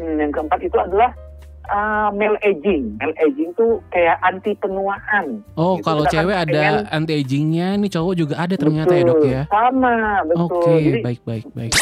Hmm, yang keempat itu adalah uh, male aging. Male aging tuh kayak anti penuaan. Oh, Gitu, kalau kita kan cewek ada pengen- anti agingnya, nih cowok juga ada ternyata ya dok Betul, ya. Sama, betul. Oke, Jadi baik baik baik.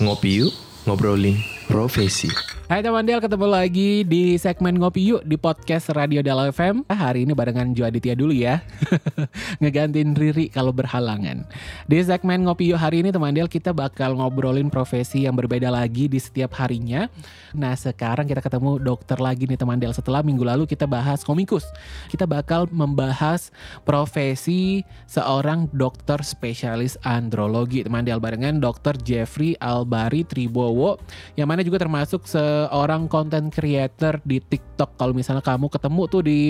Ngopi yuk, ngobrolin profesi. Hai teman Del, ketemu lagi di segmen Ngopi Yuk di podcast Radio Del FM. Ah, Hari ini barengan Jo Aditya dulu ya. Ngegantiin Riri kalau berhalangan. Di segmen Ngopi Yuk hari ini teman Del kita bakal ngobrolin profesi yang berbeda lagi di setiap harinya. Nah sekarang kita ketemu dokter lagi nih teman Del. Setelah minggu lalu kita bahas komikus. Kita bakal membahas profesi seorang dokter spesialis andrologi teman Del barengan dokter Jeffrey Albari Tribowo yang mana juga termasuk seorang content creator di TikTok. Kalau misalnya kamu ketemu tuh di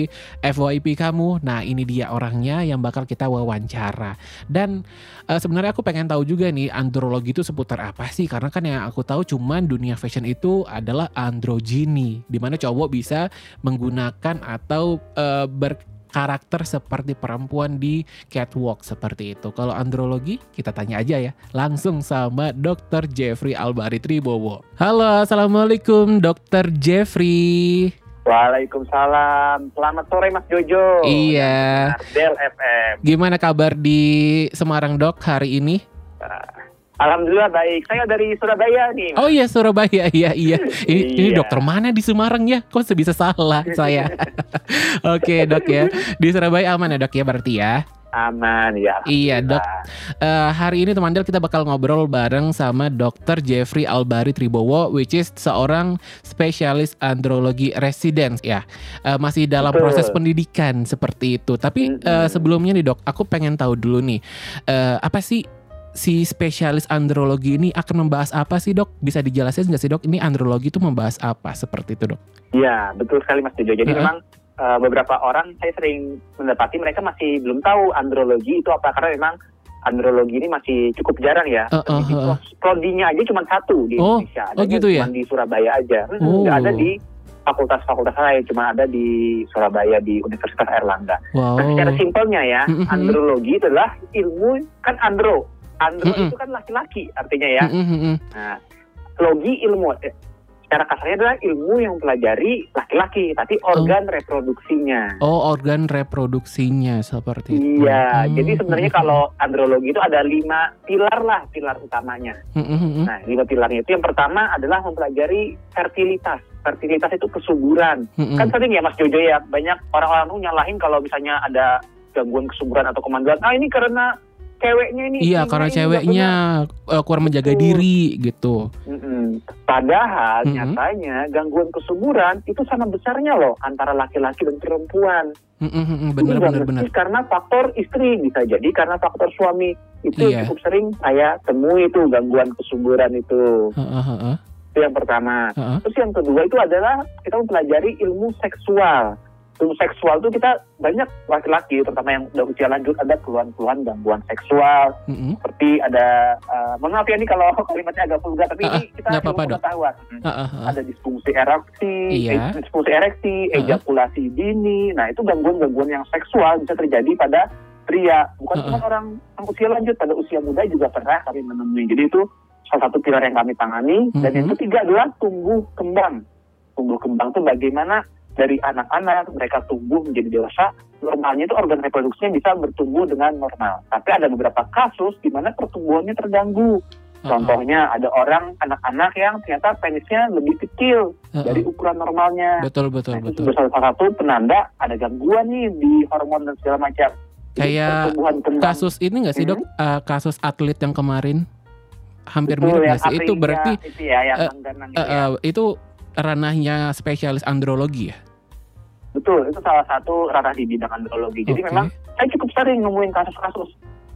FYP kamu, nah ini dia orangnya yang bakal kita wawancara. Dan eh, sebenarnya aku pengen tahu juga nih andrologi itu seputar apa sih? Karena kan yang aku tahu cuman dunia fashion itu adalah androgini, di mana cowok bisa menggunakan atau eh, ber karakter seperti perempuan di catwalk seperti itu. Kalau andrologi kita tanya aja ya langsung sama Dr. Jeffrey Albari Tribowo. Halo, assalamualaikum Dr. Jeffrey. Waalaikumsalam. Selamat sore Mas Jojo. Iya. Del FM. Gimana kabar di Semarang dok hari ini? Alhamdulillah baik. Saya dari Surabaya nih. Oh iya Surabaya, iya iya. Ini, ini Iya. dokter mana di Semarang ya? Kok bisa salah saya? Oke dok ya. Di Surabaya aman ya dok ya berarti ya? Aman ya. Iya dok. Eh, hari ini teman Del kita bakal ngobrol bareng sama Dr. Jeffrey Albari Tribowo, which is seorang spesialis andrologi resident ya. Eh, masih dalam Betul. proses pendidikan seperti itu. Tapi Mm-mm. eh, sebelumnya nih dok, aku pengen tahu dulu nih, eh, apa sih si spesialis andrologi ini akan membahas apa sih dok? Bisa dijelasin nggak sih dok? Ini andrologi itu membahas apa seperti itu dok? Iya, betul sekali Mas Jojo. Jadi Heeh. memang eh, beberapa orang saya sering mendapati mereka masih belum tahu andrologi itu apa karena memang andrologi ini masih cukup jarang ya. Di eh. prodinya aja cuma satu di Oh, Indonesia. oh gitu ya? Cuma di Surabaya aja. Hmm, Oh. Nggak ada di fakultas-fakultas lain, cuma ada di Surabaya di Universitas Erlangga. Wow. Nah, secara simpelnya ya, Mm-mm. andrologi itu adalah ilmu kan andro. Andro Mm-mm. itu kan laki-laki artinya ya. Mm, mm, mm. Nah, logi ilmu eh, secara kasarnya adalah ilmu yang mempelajari laki-laki, tapi organ reproduksinya. Oh organ reproduksinya seperti itu. Iya, Hmm, jadi sebenarnya hmm, kalau andrologi itu ada lima pilar lah, pilar utamanya. mm, mm, mm. Nah, lima pilarnya itu yang pertama adalah mempelajari fertilitas. Fertilitas itu kesuburan. Mm, mm. Kan sering ya Mas Jojo ya, banyak orang-orang tuh nyalahin kalau misalnya ada gangguan kesuburan atau kemandulan. Ah ini karena ceweknya ini. Iya, karena ceweknya eh, kurang menjaga Betul. diri gitu. Mm-mm. Padahal Mm-mm. nyatanya gangguan kesuburan itu sama besarnya loh antara laki-laki dan perempuan. Mm, mm, mm, bener, mesti bener. karena faktor istri bisa jadi karena faktor suami itu Iya. cukup sering saya temui itu gangguan kesuburan itu. Heeh, heeh, Itu yang pertama. heeh. Terus yang kedua itu adalah kita mempelajari ilmu seksual. Ilmu seksual itu kita banyak laki-laki terutama yang udah usia lanjut ada keluhan-keluhan gangguan seksual Mm, mm. seperti ada mohon maaf ya ini kalau kalimatnya agak vulgar tapi Ah, ini kita Dok. pengetahuan. Hmm Heeh, heeh. ada disfungsi ereksi, Iya. eh, disfungsi ereksi, Heeh. ejakulasi dini. Nah, itu gangguan-gangguan yang seksual bisa terjadi pada pria, bukan Heeh. cuma orang yang usia lanjut, pada usia muda juga pernah kami menemui. Jadi itu salah satu pilar yang kami tangani. Dan yang ketiga adalah tumbuh kembang. Tumbuh kembang itu bagaimana dari anak-anak mereka tumbuh menjadi dewasa, normalnya itu organ reproduksinya bisa bertumbuh dengan normal. Tapi ada beberapa kasus di mana pertumbuhannya terganggu. Contohnya ada orang anak-anak yang ternyata penisnya lebih kecil heeh. dari ukuran normalnya. Betul, betul, Nah, itu betul. salah satu penanda ada gangguan nih di hormon dan segala macam. Kayak. Kasus ini nggak sih dok? Eh, kasus atlet yang kemarin hampir Betul, mirip nggak sih? Itu berarti itu ya yang itu ya. eh, itu ranahnya spesialis andrologi ya? Betul, itu salah satu ranah di bidang andrologi. Jadi memang saya cukup sering nemuin kasus-kasus.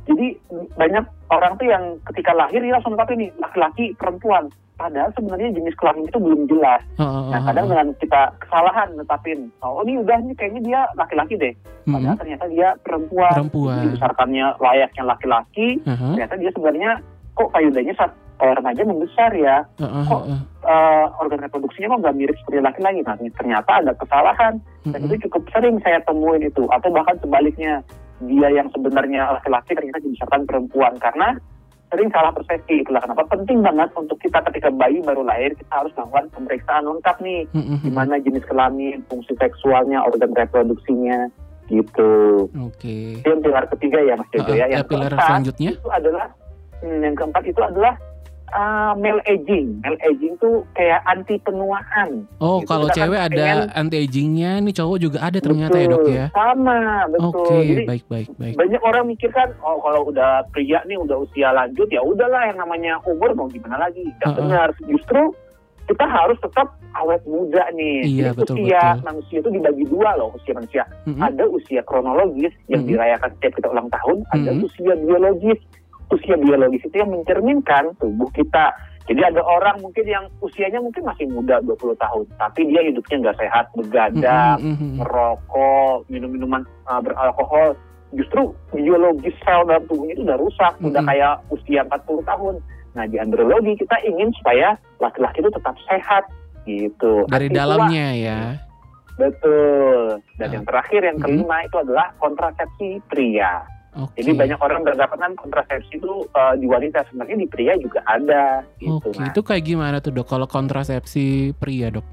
Jadi banyak orang tuh yang ketika lahir dia langsung tapi nih laki-laki perempuan. Padahal sebenarnya jenis kelamin itu belum jelas. Nah, kadang dengan kita kesalahan netapin, oh ini udah nih kayaknya dia laki-laki deh. Padahal Mm, ternyata dia perempuan. Perempuan. Dibesarkannya layaknya laki-laki, heeh, ternyata dia sebenarnya kok payudanya saat eh, remaja membesar ya. heeh, kok heeh. Eh, organ reproduksinya kok nggak mirip seperti laki-laki. Nah, ternyata ada kesalahan. Dan itu cukup sering saya temuin itu. Atau bahkan sebaliknya, dia yang sebenarnya laki-laki ternyata dibesarkan perempuan. Karena sering salah persepsi. Itulah kenapa penting banget untuk kita ketika bayi baru lahir kita harus melakukan pemeriksaan lengkap nih. Gimana jenis kelamin, fungsi seksualnya, organ reproduksinya gitu. Oke. Itu yang pilar ketiga ya Mas Jojo Uh, ya. ya, Yang pilar selanjutnya? itu adalah hmm, yang keempat itu adalah uh, male aging. Male aging tuh kayak anti penuaan. Oh, Gitu, kalau kita kan cewek ada pengen- anti agingnya, nih cowok juga ada ternyata ya dok Betul, ya. Sama, betul. Oke, Jadi baik baik baik. banyak orang mikir kan, oh kalau udah pria nih udah usia lanjut ya udahlah yang namanya umur mau gimana lagi. Gak Uh-uh. benar. Justru kita harus tetap awet muda nih. Iya, Jadi betul, usia betul. manusia itu dibagi dua loh usia manusia. Mm-mm. Ada usia kronologis yang Mhm. dirayakan setiap kita ulang tahun, ada Mhm. usia biologis. Usia biologis itu yang mencerminkan tubuh kita. Jadi ada orang mungkin yang usianya mungkin masih muda 20 tahun, tapi dia hidupnya nggak sehat, begadang, mm-mm. merokok, minum minuman uh, beralkohol, justru biologis sel dalam tubuhnya itu udah rusak, udah Mm-mm. kayak usia 40 tahun. Nah di andrologi kita ingin supaya laki-laki itu tetap sehat gitu. Dari Arti tua. dalamnya ya. Betul. Dan Ah. yang terakhir yang kelima itu adalah kontrasepsi pria. Oke. Jadi banyak orang beranggapan kontrasepsi itu uh, di wanita, sebenarnya di pria juga ada. Gitu. Oke, Nah, itu kayak gimana tuh dok? Kalau kontrasepsi pria dok?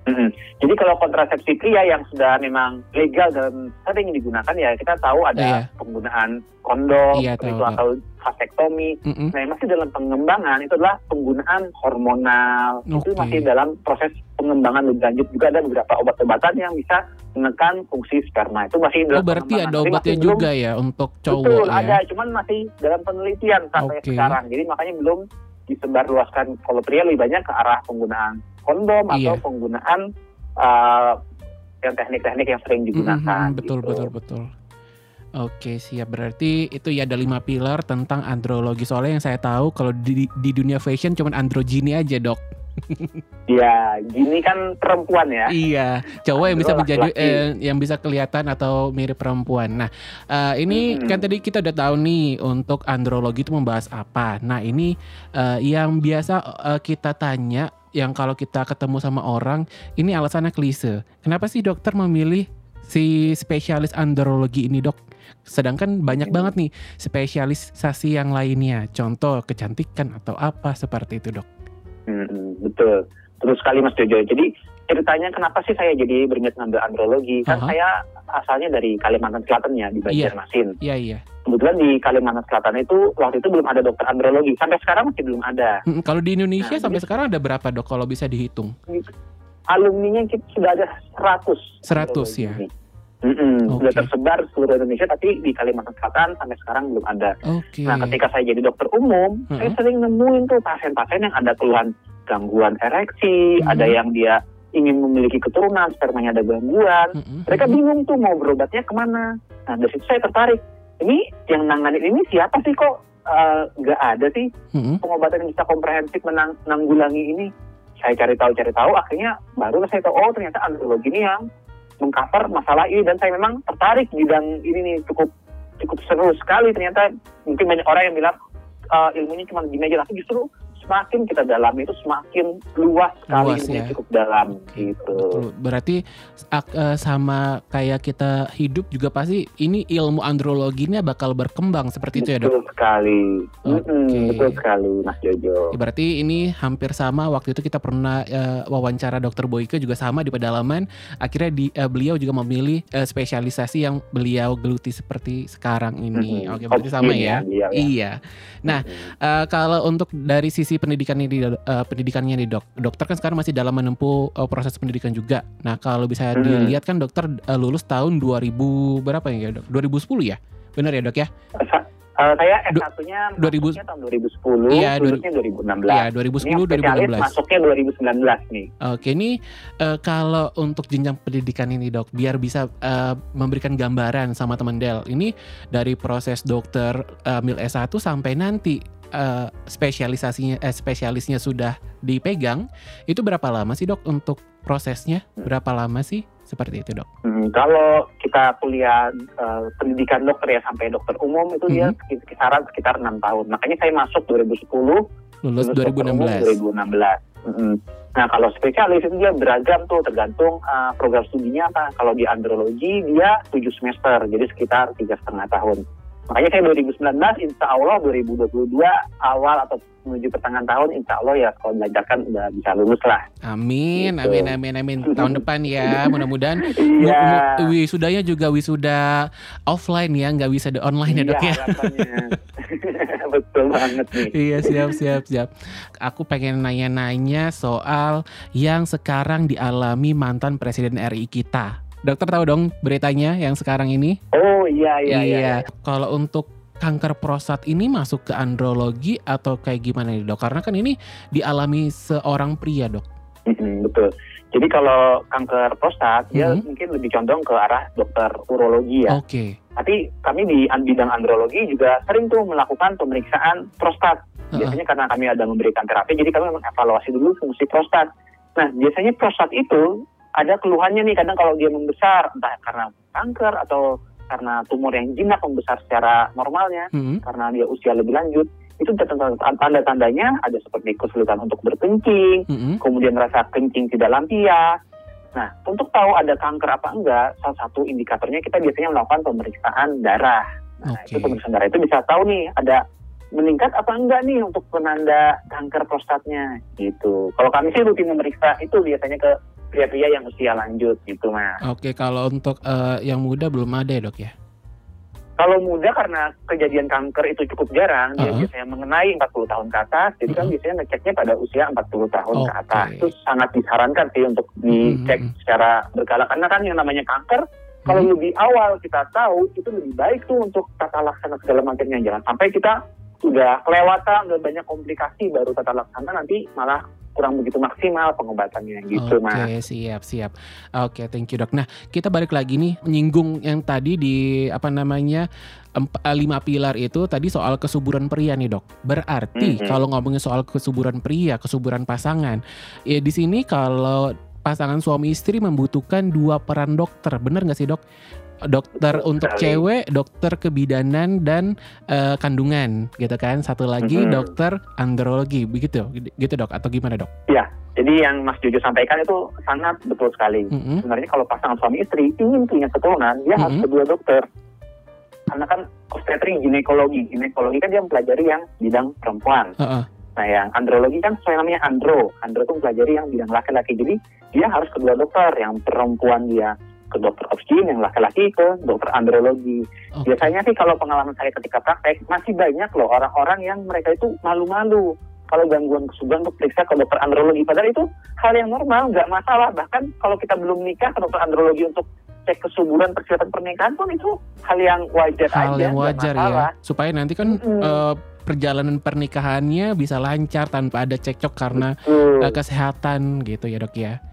Mm-mm. Jadi kalau kontrasepsi pria yang sudah memang legal dan sering digunakan ya kita tahu ada Iya. penggunaan kondom Iya, seperti tahu, itu atau vasektomi. Mm-mm. Nah yang masih dalam pengembangan itu adalah penggunaan hormonal. Itu Oke. masih dalam proses pengembangan lebih lanjut juga ada beberapa obat-obatan yang bisa menekan fungsi sperma. Itu masih Oh dalam berarti pengembangan. ada obatnya masih belum- juga ya untuk cowok Betul, ya? ada, cuman masih dalam penelitian sampai Oke. sekarang. Jadi makanya belum disebarluaskan. Kalau pria lebih banyak ke arah penggunaan kondom atau Iya. penggunaan uh, yang teknik-teknik yang sering digunakan. Mm-mm, betul gitu. betul betul. Oke siap berarti itu ya ada lima pilar tentang andrologi soalnya yang saya tahu kalau di, di dunia fashion cuman androgini aja dok. Ya, gini kan perempuan ya. Iya, cowok yang bisa menjadi eh, yang bisa kelihatan atau mirip perempuan. Nah, eh, ini Hmm. kan tadi kita udah tahu nih untuk andrologi itu membahas apa. Nah, ini eh, yang biasa eh, kita tanya yang kalau kita ketemu sama orang, ini alasannya klise. Kenapa sih dokter memilih si spesialis andrologi ini, Dok? Sedangkan banyak Hmm. banget nih spesialisasi yang lainnya. Contoh kecantikan atau apa seperti itu, Dok. Mm-mm, betul. Terus sekali Mas Jojo. Jadi ceritanya kenapa sih saya jadi berminat ngambil andrologi? Kan Aha. saya asalnya dari Kalimantan Selatan ya, di Iya. Banjarmasin. Iya, iya. Kebetulan di Kalimantan Selatan itu waktu itu belum ada dokter andrologi. Sampai sekarang masih belum ada. Mm, Kalau di Indonesia Nah, sampai jadi- sekarang ada berapa, Dok? Kalau bisa dihitung? Alumninya kita sudah ada 100. 100 ya? Oke. Sudah tersebar seluruh Indonesia, tapi di Kalimantan Selatan sampai sekarang belum ada. Oke. Nah, ketika saya jadi dokter umum, saya Mm-mm. sering nemuin tuh pasien-pasien yang ada keluhan gangguan ereksi, Mhm. ada yang dia ingin memiliki keturunan, spermanya ada gangguan. Mereka bingung tuh mau berobatnya ke mana. Nah, dari situ saya tertarik. Ini yang nanganin ini siapa sih kok? Eh, nggak ada sih. Pengobatan yang bisa komprehensif menang- menanggulangi ini? Saya cari tahu, cari tahu, akhirnya baru saya tahu, oh ternyata andrologi ini yang mengcover masalah ini. Dan saya memang tertarik bidang ini nih. Cukup cukup seru sekali ternyata. Mungkin banyak orang yang bilang "Eh, ilmunya cuma gini aja. Tapi justru semakin kita dalam itu semakin luas sekali Luas, ya. cukup dalam Oke, gitu. Betul. Berarti eh, sama kayak kita hidup juga pasti ini ilmu androloginya bakal berkembang seperti itu ya dok. Betul sekali. Mm-mm, betul sekali Mas Jojo. Ya, Berarti ini hampir sama waktu itu kita pernah eh, wawancara dokter Boyke juga sama di pedalaman. Akhirnya di, eh, beliau juga memilih eh, spesialisasi yang beliau geluti seperti sekarang ini. Mm-mm. Oke berarti sama ya. ya. Iya. Nah, Mm-mm. Eh, kalau untuk dari sisi pendidikan ini eh, pendidikannya nih dok, dokter kan sekarang masih dalam menempuh eh, proses pendidikan juga. Nah kalau bisa Hmm. dilihat kan dokter eh, lulus tahun 2000 berapa ya dok? 2010 ya? Benar ya dok ya? Eh, saya Du- S1-nya 2000 masuknya tahun 2010, Iya, dua- lulusnya 2016. Iya Ini 2010 yang spesialis 2016. masuknya 2019 nih. Oke ini eh, kalau untuk jenjang pendidikan ini dok, biar bisa eh, memberikan gambaran sama teman Del, ini dari proses dokter eh, mil S1 sampai nanti eh, spesialisasinya eh, spesialisnya sudah dipegang, itu berapa lama sih dok untuk prosesnya? Berapa lama sih seperti itu dok? Hmm, kalau kita kuliah eh, pendidikan dokter ya sampai dokter umum itu dia Mhm. sekit- kisaran sekitar enam tahun. Makanya saya masuk 2010, Lulus dokter umum 2016. 2016. Mm-mm. Nah kalau spesialis itu dia beragam tuh tergantung eh, program studinya apa. Kalau di andrologi dia 7 semester, jadi sekitar tiga setengah tahun. Makanya kayak 2019, insya Allah 2022 awal atau menuju pertengahan tahun, insya Allah ya kalau belajar kan udah bisa lulus lah. Amin, Gitu. amin, amin, amin. Tahun depan ya, mudah-mudahan Iya. mu- mu- wisudanya juga wisuda offline ya, nggak bisa di online ya dok ya. Betul banget nih. Iya siap siap siap. Aku pengen nanya-nanya soal yang sekarang dialami mantan presiden RI kita. Dokter tahu dong beritanya yang sekarang ini? Oh iya iya iya. Kalau untuk kanker prostat ini masuk ke andrologi atau kayak gimana nih dok? Karena kan ini dialami seorang pria dok. Mm-mm, betul. Jadi kalau kanker prostat dia Mhm. mungkin lebih condong ke arah dokter urologi ya. Oke. Tapi kami di bidang andrologi juga sering tuh melakukan pemeriksaan prostat. Biasanya karena kami ada memberikan terapi, jadi kami mengevaluasi dulu fungsi prostat. Nah, biasanya prostat itu ada keluhannya nih, kadang kalau dia membesar, entah karena kanker atau karena tumor yang jinak membesar secara normalnya, Mm-mm. karena dia usia lebih lanjut, itu tanda- tanda-tandanya ada seperti kesulitan untuk berkencing, Mm-mm. kemudian merasa kencing tidak lampias. Nah, untuk tahu ada kanker apa enggak, salah satu indikatornya kita biasanya melakukan pemeriksaan darah. Nah, Oke. itu pemeriksaan darah itu bisa tahu nih ada meningkat apa enggak nih untuk penanda kanker prostatnya gitu. Kalau kami sih rutin memeriksa itu biasanya ke pria-pria yang usia lanjut gitu, Mas. Oke, kalau untuk eh, yang muda belum ada ya dok ya? Kalau muda karena kejadian kanker itu cukup jarang, dia Uh-huh. biasanya mengenai 40 tahun ke atas, jadi kan Uh-huh. biasanya ngeceknya pada usia 40 tahun ke Oke. atas. Itu sangat disarankan sih untuk dicek Mhm. secara berkala. Karena kan yang namanya kanker, kalau Mhm. lebih awal kita tahu, itu lebih baik tuh untuk tata laksana segala macamnya. Jangan sampai kita sudah kelewatan, udah banyak komplikasi, baru tata laksana nanti malah kurang begitu maksimal pengobatannya gitu, Oke, Mas. siap, siap. Oke, thank you dok. Nah, kita balik lagi nih menyinggung yang tadi di apa namanya emp- eh, lima pilar itu tadi soal kesuburan pria nih dok. Berarti Mhm. kalau ngomongin soal kesuburan pria, kesuburan pasangan, ya di sini kalau pasangan suami istri membutuhkan dua peran dokter, bener nggak sih dok? Dokter Betul untuk sekali. cewek, dokter kebidanan dan eh, kandungan, gitu kan? Satu lagi Mhm. dokter andrologi, begitu, gitu dok? Atau gimana dok? Jadi yang Mas Jojo sampaikan itu sangat betul sekali. Mhm. sebenarnya kalau pasangan suami istri ingin punya keturunan, dia harus Mhm. kedua dokter. Karena kan obstetri ginekologi, ginekologi kan dia mempelajari yang bidang perempuan. Heeh. Nah yang andrologi kan sesuai namanya andro, andro itu mempelajari yang bidang laki-laki. Jadi dia harus kedua dokter, yang perempuan dia ke dokter obstetri, yang laki-laki ke dokter andrologi. Oke. Biasanya sih kalau pengalaman saya ketika praktek masih banyak loh orang-orang yang mereka itu malu-malu kalau gangguan kesuburan untuk periksa ke dokter andrologi. Padahal itu hal yang normal, nggak masalah. Bahkan kalau kita belum nikah ke dokter andrologi untuk cek kesuburan persiapan pernikahan pun itu hal yang wajar hal aja. yang wajar ya supaya nanti kan Mm-mm. eh, perjalanan pernikahannya bisa lancar tanpa ada cekcok karena Betul, eh, kesehatan gitu ya dok ya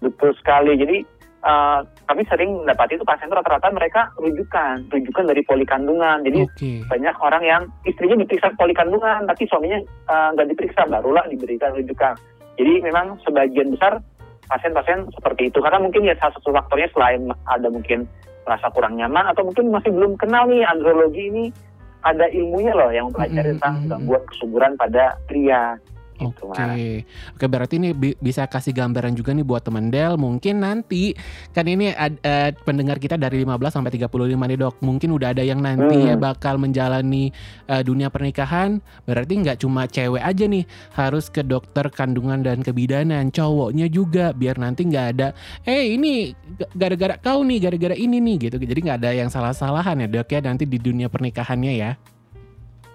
betul sekali. Jadi eh, kami sering mendapati itu pasien rata-rata mereka rujukan, rujukan dari poli kandungan. Jadi oke banyak orang yang istrinya diperiksa poli kandungan tapi suaminya eh, nggak diperiksa barulah diberikan rujukan jadi memang sebagian besar pasien-pasien seperti itu karena mungkin ya salah satu faktornya selain ada mungkin merasa kurang nyaman atau mungkin masih belum kenal nih andrologi ini ada ilmunya loh yang mempelajari Mm-mm, tentang mm-mm. gangguan kesuburan pada pria Oke, Mas. oke berarti ini bi- bisa kasih gambaran juga nih buat teman Del. Mungkin nanti kan ini ad- eh, pendengar kita dari 15 sampai 35 nih dok. Mungkin udah ada yang nanti ya Hmm. bakal menjalani eh, dunia pernikahan. Berarti nggak cuma cewek aja nih harus ke dokter kandungan dan kebidanan, cowoknya juga biar nanti nggak ada. Eh ini g- gara-gara kau nih, gara-gara ini nih gitu. Jadi nggak ada yang salah-salahan ya dok ya nanti di dunia pernikahannya ya.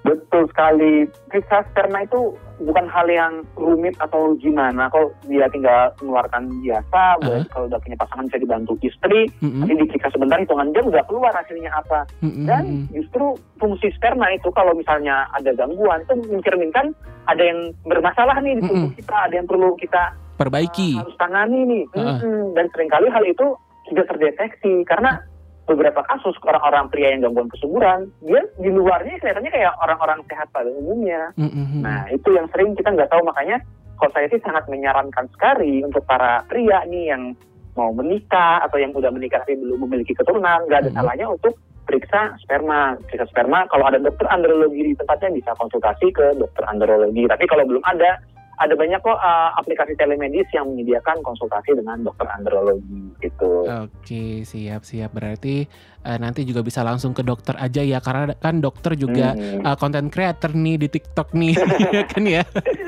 Betul sekali. Periksa sperma itu bukan hal yang rumit atau gimana. Kalau dia tinggal mengeluarkan biasa, boleh kalau udah punya pasangan bisa dibantu istri, Mm-mm, nanti diperiksa sebentar hitungan jam udah keluar hasilnya apa. mm-mm, Dan mm-mm. justru fungsi sperma itu kalau misalnya ada gangguan itu mencerminkan ada yang bermasalah nih di tubuh Mm-mm. kita, ada yang perlu kita perbaiki. uh, harus tangani nih. Heeh. Mm-mm. Dan sering kali hal itu tidak terdeteksi karena beberapa kasus orang-orang pria yang gangguan kesuburan, dia di luarnya kelihatannya kayak orang-orang sehat pada umumnya. Mm-mm, Nah, itu yang sering kita nggak tahu makanya kalau saya sih sangat menyarankan sekali untuk para pria nih yang mau menikah atau yang udah menikah tapi belum memiliki keturunan, nggak ada Mhm. salahnya untuk periksa sperma. Periksa sperma, kalau ada dokter andrologi di tempatnya bisa konsultasi ke dokter andrologi. Tapi kalau belum ada, ada banyak kok uh, aplikasi telemedis yang menyediakan konsultasi dengan dokter andrologi gitu. Oke, siap siap. Berarti uh, nanti juga bisa langsung ke dokter aja ya karena kan dokter juga Hmm. uh, content creator nih di TikTok nih ya kan ya.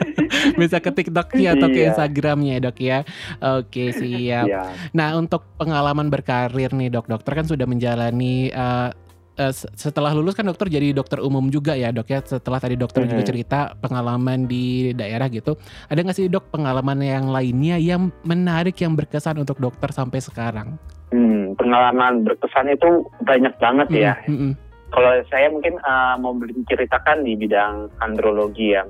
bisa ke TikToknya atau ke Iya. Instagramnya ya dok ya. Oke siap. Iya. Nah untuk pengalaman berkarir nih dok, dokter kan sudah menjalani uh, uh, se- setelah lulus kan dokter jadi dokter umum juga ya dok ya. Setelah tadi dokter juga Mhm. cerita pengalaman di daerah gitu, ada nggak sih dok pengalaman yang lainnya yang menarik yang berkesan untuk dokter sampai sekarang? Hmm, pengalaman berkesan itu banyak banget ya. Mm, mm, mm. Kalau saya mungkin uh, mau menceritakan di bidang andrologi ya.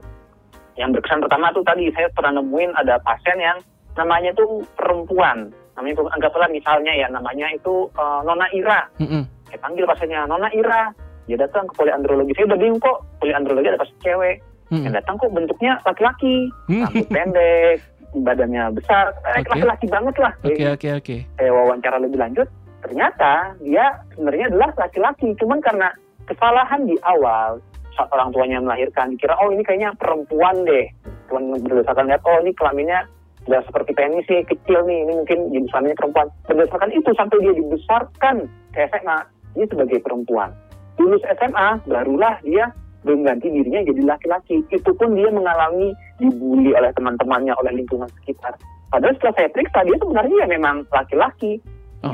Yang berkesan pertama tuh tadi saya pernah nemuin ada pasien yang namanya tuh perempuan. Namanya anggaplah misalnya ya namanya itu uh, Nona Ira. Mm, mm. Saya panggil pasiennya Nona Ira. Dia datang ke poliandrologi. Saya udah bingung kok poliandrologi ada pasien cewek. Mm, Yang datang kok bentuknya laki-laki, mm. rambut pendek, badannya besar, eh, Oke. laki-laki banget lah. Oke oke oke. Saya wawancara lebih lanjut, ternyata dia sebenarnya adalah laki-laki, cuman karena kesalahan di awal saat orang tuanya melahirkan, dikira oh ini kayaknya perempuan deh, cuman berdasarkan lihat oh ini kelaminnya udah seperti penis sih kecil nih, ini mungkin jenis kelaminnya perempuan. Berdasarkan itu sampai dia dibesarkan ke SMA, dia sebagai perempuan. Lulus SMA, barulah dia mengganti dirinya jadi laki-laki. Itu pun dia mengalami dibully oleh teman-temannya, oleh lingkungan sekitar. Padahal setelah saya periksa, dia sebenarnya ya memang laki-laki.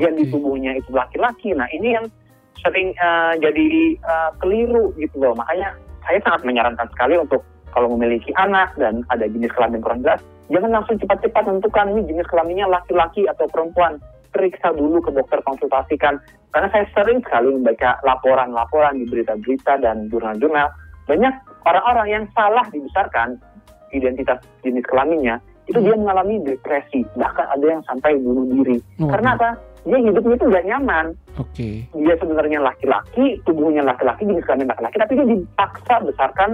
Dia di tubuhnya itu laki-laki. Nah ini yang sering eh, jadi eh, keliru gitu loh. Makanya saya sangat menyarankan sekali untuk kalau memiliki anak dan ada jenis kelamin kurang jelas, jangan langsung cepat-cepat menentukan ini jenis kelaminnya laki-laki atau perempuan. Periksa dulu ke dokter konsultasikan. Karena saya sering sekali membaca laporan-laporan di berita-berita dan jurnal-jurnal. Banyak orang-orang yang salah dibesarkan identitas jenis kelaminnya, itu dia mengalami depresi. Bahkan ada yang sampai bunuh diri. Waduh. Karena apa? Dia hidupnya itu nggak nyaman. Oke. Dia sebenarnya laki-laki, tubuhnya laki-laki, jenis kelamin laki-laki, tapi dia dipaksa besarkan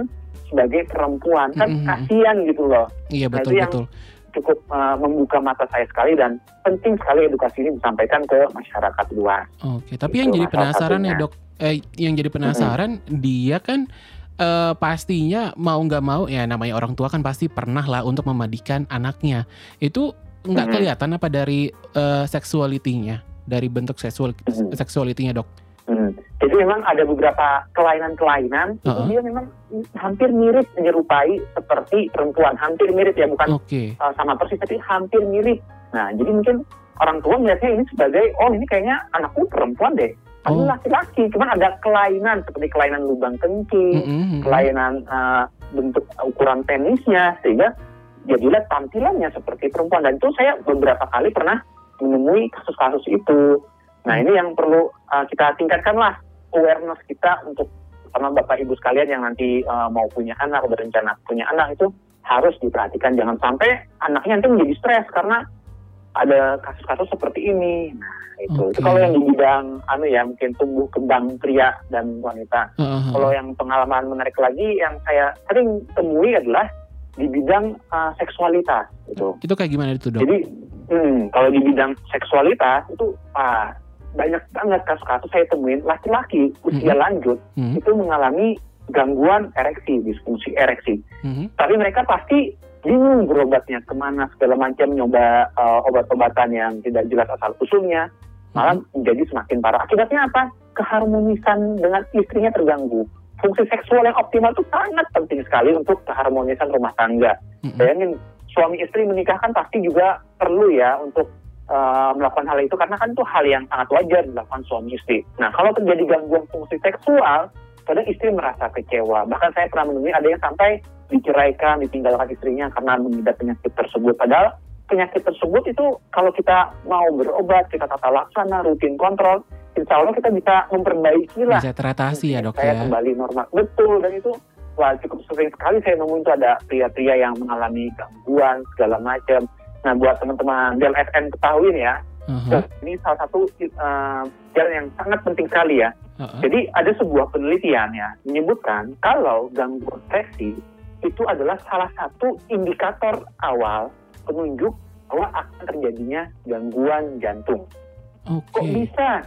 sebagai perempuan. Kan Mhm. kasihan gitu loh. Iya Nah, betul yang- betul. Cukup uh, membuka mata saya sekali dan penting sekali edukasi ini disampaikan ke masyarakat luas. Oke, tapi Itu yang jadi penasaran ya dok, eh, yang jadi penasaran dia kan eh, pastinya mau nggak mau ya namanya orang tua kan pasti pernah lah untuk memandikan anaknya. Itu nggak Mhm. kelihatan apa dari eh, seksualitinya, dari bentuk seksual Mhm. seksualitinya dok. Hmm. Jadi memang ada beberapa kelainan-kelainan itu Uh-uh. dia memang hampir mirip menyerupai seperti perempuan, hampir mirip ya bukan Oke, uh, sama persis tapi hampir mirip. Nah, jadi mungkin orang tua melihatnya ini sebagai oh ini kayaknya anakku perempuan deh. Tapi Oh. laki-laki, cuman ada kelainan seperti kelainan lubang kencing, Mm-mm, mm-mm. kelainan uh, bentuk ukuran penisnya sehingga jadilah tampilannya seperti perempuan dan itu saya beberapa kali pernah menemui kasus-kasus itu. Nah, ini yang perlu uh, kita tingkatkan lah awareness kita untuk sama Bapak Ibu sekalian yang nanti uh, mau punya anak, berencana punya anak itu harus diperhatikan jangan sampai anaknya nanti menjadi stres karena ada kasus-kasus seperti ini. Nah, itu. Itu Oke. kalau yang di bidang anu ya mungkin tumbuh kembang pria dan wanita. Heeh, Kalau yang pengalaman menarik lagi yang saya sering temui adalah di bidang uh, seksualitas gitu. Itu kayak gimana itu dok? Jadi hmm, kalau di bidang seksualitas itu ah, banyak banget kasus-kasus saya temuin laki-laki usia Mhm. lanjut Mhm, itu mengalami gangguan ereksi, disfungsi ereksi. mhm. Tapi mereka pasti bingung berobatnya ke mana segala macam nyoba uh, obat-obatan yang tidak jelas asal usulnya malah menjadi semakin parah. Akibatnya apa? Keharmonisan dengan istrinya terganggu. Fungsi seksual yang optimal itu sangat penting sekali untuk keharmonisan rumah tangga. Mhm. Bayangin suami istri menikah kan pasti juga perlu ya untuk uh, melakukan hal itu karena kan itu hal yang sangat wajar dilakukan suami istri. Nah kalau terjadi gangguan fungsi seksual, kadang istri merasa kecewa. Bahkan saya pernah menemui ada yang sampai diceraikan, ditinggalkan istrinya karena mengidap penyakit tersebut. Padahal penyakit tersebut itu kalau kita mau berobat, kita tata laksana, rutin kontrol, insya Allah kita bisa memperbaiki lah Bisa teratasi ya dok saya ya. kembali normal. Betul, dan itu wah cukup sering sekali saya nemuin itu ada pria-pria yang mengalami gangguan segala macam. Nah buat teman-teman Del FN ketahuin ya, Heeh, ini salah satu uh, yang sangat penting sekali ya. heeh. Jadi ada sebuah penelitian ya menyebutkan kalau gangguan ereksi itu adalah salah satu indikator awal penunjuk bahwa akan terjadinya gangguan jantung. Kok Oke. bisa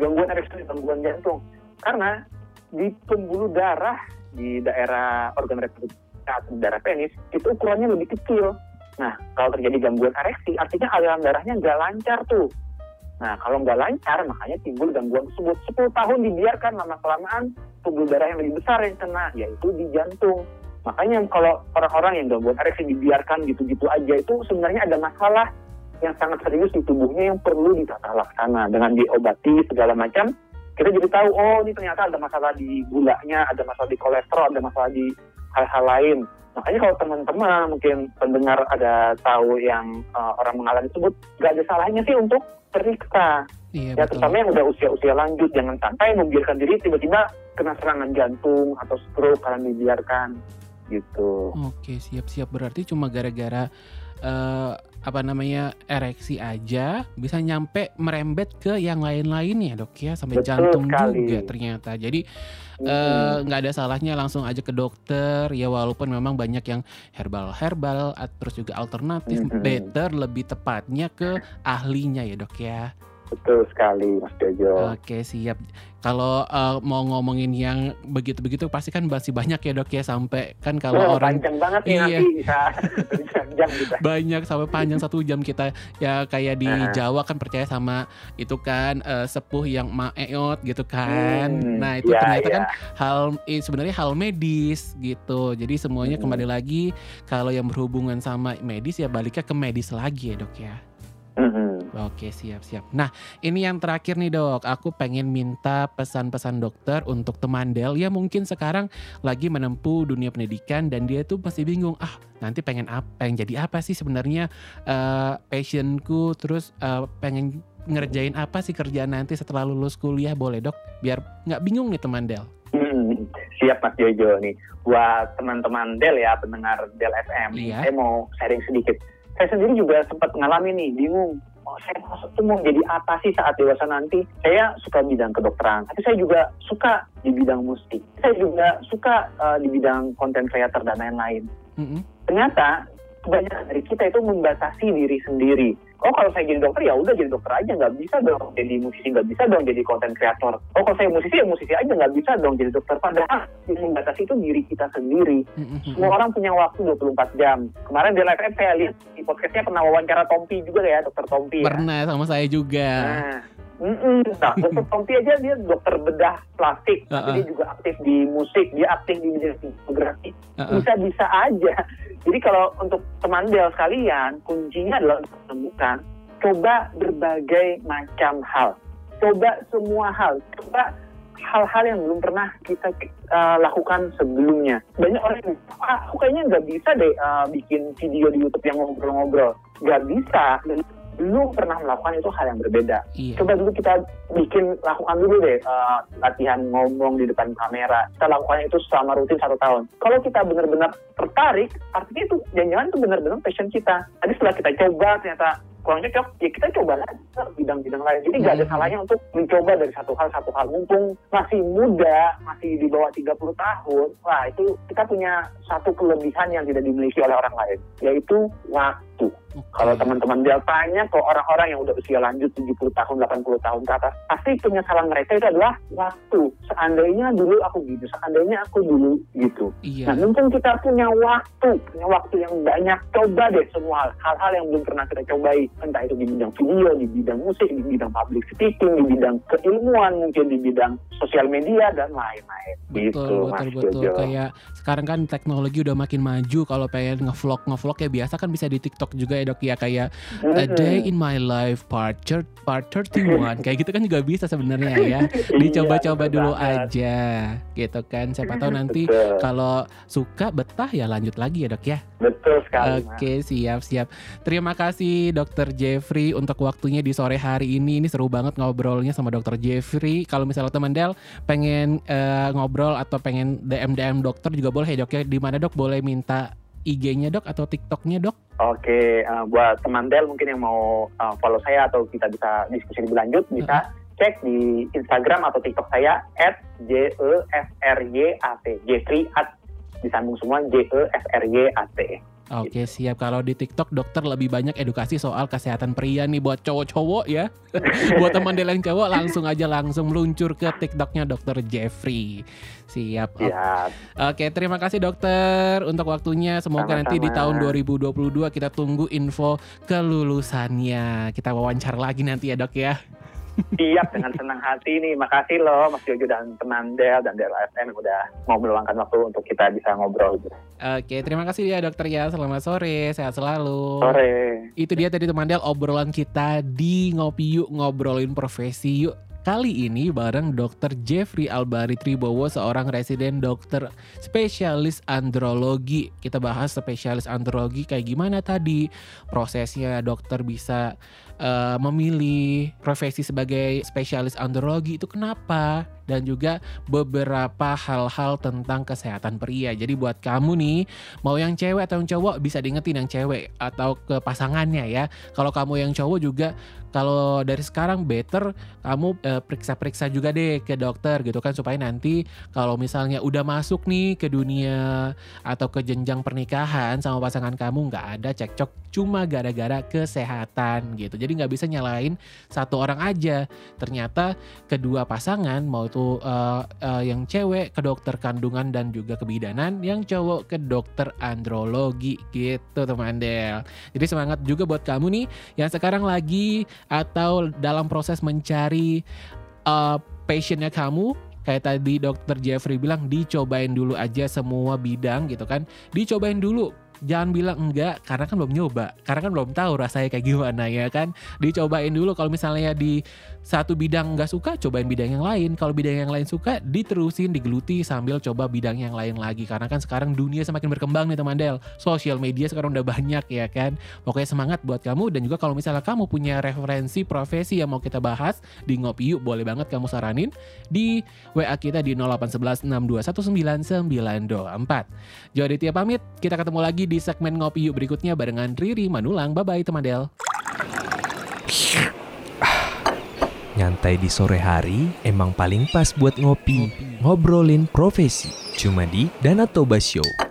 gangguan ereksi dan gangguan jantung? Karena di pembuluh darah di daerah organ reproduksi saat darah penis itu ukurannya lebih kecil. Nah, kalau terjadi gangguan ereksi, artinya aliran darahnya nggak lancar tuh. Nah, kalau nggak lancar, makanya timbul gangguan tersebut. 10 tahun dibiarkan lama-kelamaan pembuluh darah yang lebih besar yang kena, yaitu di jantung. Makanya kalau orang-orang yang gangguan ereksi dibiarkan gitu-gitu aja, itu sebenarnya ada masalah yang sangat serius di tubuhnya yang perlu ditata laksana. Dengan diobati segala macam, kita jadi tahu, oh ini ternyata ada masalah di gulanya, ada masalah di kolesterol, ada masalah di hal-hal lain. Makanya kalau teman-teman mungkin pendengar ada tahu yang uh, orang mengalami tersebut, nggak ada salahnya sih untuk periksa. Iya, Ya betul. terutama yang udah usia-usia lanjut, jangan sampai membiarkan diri tiba-tiba kena serangan jantung atau stroke karena dibiarkan gitu. Oke, siap-siap. Berarti cuma gara-gara eh, apa namanya ereksi aja bisa nyampe merembet ke yang lain-lainnya, Dok ya, sampai Betul jantung sekali. juga ternyata. Jadi Hmm. eh, nggak ada salahnya langsung aja ke dokter ya walaupun memang banyak yang herbal-herbal at- terus juga alternatif Mhm. better lebih tepatnya ke ahlinya ya, Dok ya. Betul sekali Mas Jojo. Oke, siap. Kalau eh, mau ngomongin yang begitu-begitu pasti kan masih banyak ya, Dok ya, sampai kan kalau Oh, orang panjang banget nih Iya. nanti bisa jam kita. banyak sampai panjang satu jam kita ya kayak di Ah. Jawa kan percaya sama itu kan eh, sepuh yang maeot gitu kan. Hmm, Nah itu ya, ternyata ya. kan hal eh, sebenarnya hal medis gitu. Jadi semuanya Hmm. kembali lagi kalau yang berhubungan sama medis ya baliknya ke medis lagi ya dok ya. Mhm. Oke siap-siap. Nah ini yang terakhir nih dok, aku pengen minta pesan-pesan dokter untuk teman Del ya mungkin sekarang lagi menempuh dunia pendidikan dan dia tuh pasti bingung ah nanti pengen apa, pengen jadi apa sih sebenarnya eh, passionku, terus eh, pengen ngerjain apa sih kerjaan nanti setelah lulus kuliah boleh dok, biar nggak bingung nih teman Del. Hmm, siap Mas Jojo nih. Buat teman-teman Del ya, pendengar Del FM, Iya. saya mau sharing sedikit. Saya sendiri juga sempat mengalami nih, bingung. Oh, saya tuh mau jadi apa sih saat dewasa nanti? Saya suka bidang kedokteran, tapi saya juga suka di bidang musik. Saya juga suka eh, di bidang konten creator dan lain-lain. Mm-mm. Ternyata kebanyakan dari kita itu membatasi diri sendiri. Oh kalau saya jadi dokter ya udah jadi dokter aja nggak bisa dong jadi musisi nggak bisa dong jadi konten kreator. Oh kalau saya musisi ya musisi aja nggak bisa dong jadi dokter. Padahal yang membatasi itu diri kita sendiri. Mm-mm. Semua orang punya waktu 24 jam. Kemarin di live saya lihat di podcastnya pernah wawancara Tompi juga ya dokter Tompi. Ya. Pernah sama saya juga. Nah, mm-mm. nah dokter Tompi aja dia dokter bedah plastik, Uh-uh. tapi dia juga aktif di musik, dia aktif di bidang fotografi Uh-uh. bisa-bisa aja. Jadi kalau untuk teman Del sekalian, kuncinya adalah untuk menemukan coba berbagai macam hal. Coba semua hal. Coba hal-hal yang belum pernah kita uh, lakukan sebelumnya. Banyak orang yang, ah, aku kayaknya nggak bisa deh uh, bikin video di YouTube yang ngobrol-ngobrol. Nggak bisa. Dan belum pernah melakukan itu hal yang berbeda. Iya. coba dulu kita bikin lakukan dulu deh eh, latihan ngomong di depan kamera. Kita lakukan itu selama rutin satu tahun. Kalau kita benar-benar tertarik artinya itu jangan-jangan itu benar-benar passion kita. Tapi setelah kita coba ternyata kurang cocok ya kita coba lagi bidang-bidang lain. Jadi nggak ada Hmm. salahnya untuk mencoba dari satu hal satu hal. Mumpung masih muda masih di bawah 30 tahun wah itu kita punya satu kelebihan yang tidak dimiliki oleh orang lain yaitu waktu Oke. kalau teman-teman dia tanya ke orang-orang yang udah usia lanjut 70 tahun, 80 tahun ke atas, pasti penyesalan mereka itu adalah waktu. Seandainya dulu aku gitu, seandainya aku dulu gitu. Iya. Nah, mumpung kita punya waktu, punya waktu yang banyak, coba deh semua hal- hal-hal yang belum pernah kita cobai. Entah itu di bidang video, di bidang musik, di bidang public speaking, di bidang keilmuan, mungkin di bidang sosial media, dan lain-lain. Betul, gitu, betul, betul. Jojo. Kayak sekarang kan teknologi udah makin maju. Kalau pengen ngevlog, ngevlog ya biasa kan bisa di TikTok juga ya dok ya kayak A. Day in My Life Part Part 31 kayak gitu kan juga bisa sebenarnya ya. Dicoba-coba Iya, dulu betul banget. aja, gitu kan. Siapa tahu nanti kalau suka betah ya lanjut lagi ya dok ya. Betul sekali. Oke siap siap. Terima kasih Dokter Jeffrey untuk waktunya di sore hari ini. Ini seru banget ngobrolnya sama Dokter Jeffrey. Kalau misalnya teman Del pengen eh, ngobrol atau pengen DM DM dokter juga boleh ya dok ya. Di mana dok boleh minta IG-nya dok atau TikTok-nya dok? Oke, eh, buat teman Del mungkin yang mau eh, follow saya atau kita bisa diskusi lebih lanjut, bisa cek di Instagram atau TikTok saya at j e f r y a t. Jeffrey at disambung semua j e f r y a t Oke siap kalau di TikTok dokter lebih banyak edukasi soal kesehatan pria nih buat cowok-cowok ya. buat teman yang cowok langsung aja langsung meluncur ke TikToknya dokter Jeffrey. Siap. Siap. Oke terima kasih dokter untuk waktunya. Semoga nanti di tahun 2022 kita tunggu info kelulusannya. Kita wawancara lagi nanti ya dok ya. Siap dengan senang hati nih. Makasih loh Mas Jojo dan teman Del dan Del FM udah mau meluangkan waktu untuk kita bisa ngobrol gitu. Oke, terima kasih ya dokter ya. Selamat sore, sehat selalu. Sore. Itu dia tadi teman Del obrolan kita di Ngopi Yuk ngobrolin profesi yuk. Kali ini bareng Dr. Jeffrey Albari Tribowo, seorang residen dokter spesialis andrologi. Kita bahas spesialis andrologi kayak gimana tadi prosesnya dokter bisa uh, memilih profesi sebagai spesialis andrologi itu kenapa dan juga beberapa hal-hal tentang kesehatan pria. Jadi buat kamu nih, mau yang cewek atau yang cowok bisa diingetin yang cewek atau ke pasangannya ya. Kalau kamu yang cowok juga kalau dari sekarang better kamu periksa periksa-periksa juga deh ke dokter gitu kan supaya nanti kalau misalnya udah masuk nih ke dunia atau ke jenjang pernikahan sama pasangan kamu nggak ada cekcok cuma gara-gara kesehatan gitu. Jadi nggak bisa nyalain satu orang aja. Ternyata kedua pasangan mau itu uh, uh, yang cewek ke dokter kandungan dan juga kebidanan, yang cowok ke dokter andrologi gitu teman Del. Jadi semangat juga buat kamu nih yang sekarang lagi atau dalam proses mencari uh, passionnya kamu kayak tadi dokter Jeffrey bilang dicobain dulu aja semua bidang gitu kan dicobain dulu jangan bilang enggak karena kan belum nyoba. Karena kan belum tahu rasanya kayak gimana ya kan? Dicobain dulu kalau misalnya di satu bidang nggak suka cobain bidang yang lain. Kalau bidang yang lain suka diterusin digeluti sambil coba bidang yang lain lagi. Karena kan sekarang dunia semakin berkembang nih teman Del. Sosial media sekarang udah banyak ya kan? Pokoknya semangat buat kamu. Dan juga kalau misalnya kamu punya referensi profesi yang mau kita bahas di Ngopi Yuk boleh banget kamu saranin di WA kita di 0811 6219924 Jadi tiap pamit kita ketemu lagi di segmen Ngopi Yuk berikutnya barengan Riri Manulang bye bye teman Del Nyantai di sore hari emang paling pas buat ngopi, ngobrolin profesi. Cuma di Danatoba Show.